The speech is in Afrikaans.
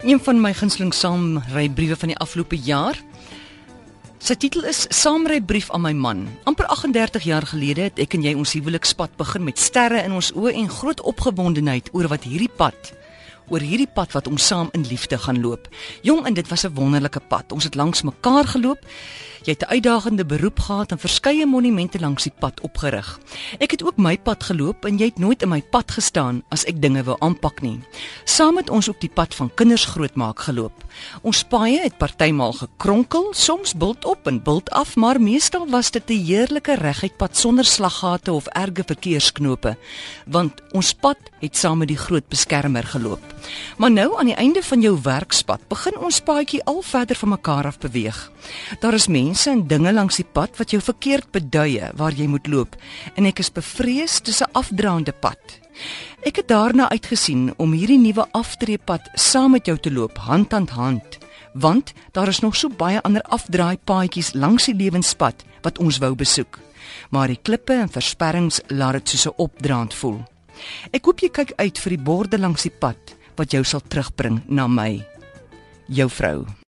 Een van my gunsteling saamrybriewe van die afgelope jaar. Sy titel is Saamrybrief aan my man. amper 38 jaar gelede het ek en jy ons huwelikspad begin met sterre in ons oë en groot opgewondenheid oor wat hierdie pad oor hierdie pad wat ons saam in liefde gaan loop. Jong, en dit was 'n wonderlike pad. Ons het langs mekaar geloop. Jy het 'n uitdagende beroep gehad en verskeie monumente langs die pad opgerig. Ek het ook my pad geloop en jy het nooit in my pad gestaan as ek dinge wou aanpak nie. Saam het ons op die pad van kinders grootmaak geloop. Ons paaie het partymal gekronkel, soms bult op en bult af, maar meestal was dit 'n heerlike reguit pad sonder slaggate of erge verkeersknope, want ons pad het saam met die groot beskermer geloop. Maar nou aan die einde van jou werkspad begin ons paadjie al verder van mekaar af beweeg. Daar is mense en dinge langs die pad wat jou verkeerd beduie waar jy moet loop en ek is bevrees dis 'n afdraande pad. Ek het daarna uitgesien om hierdie nuwe aftreepad saam met jou te loop hand aan hand want daar is nog so baie ander afdraai paadjies langs die lewenspad wat ons wou besoek. Maar die klippe en versperrings laat dit soos 'n opdraand voel. Ek hoop jy kyk uit vir die borde langs die pad wat jou sal terugbring na my. Jou vrou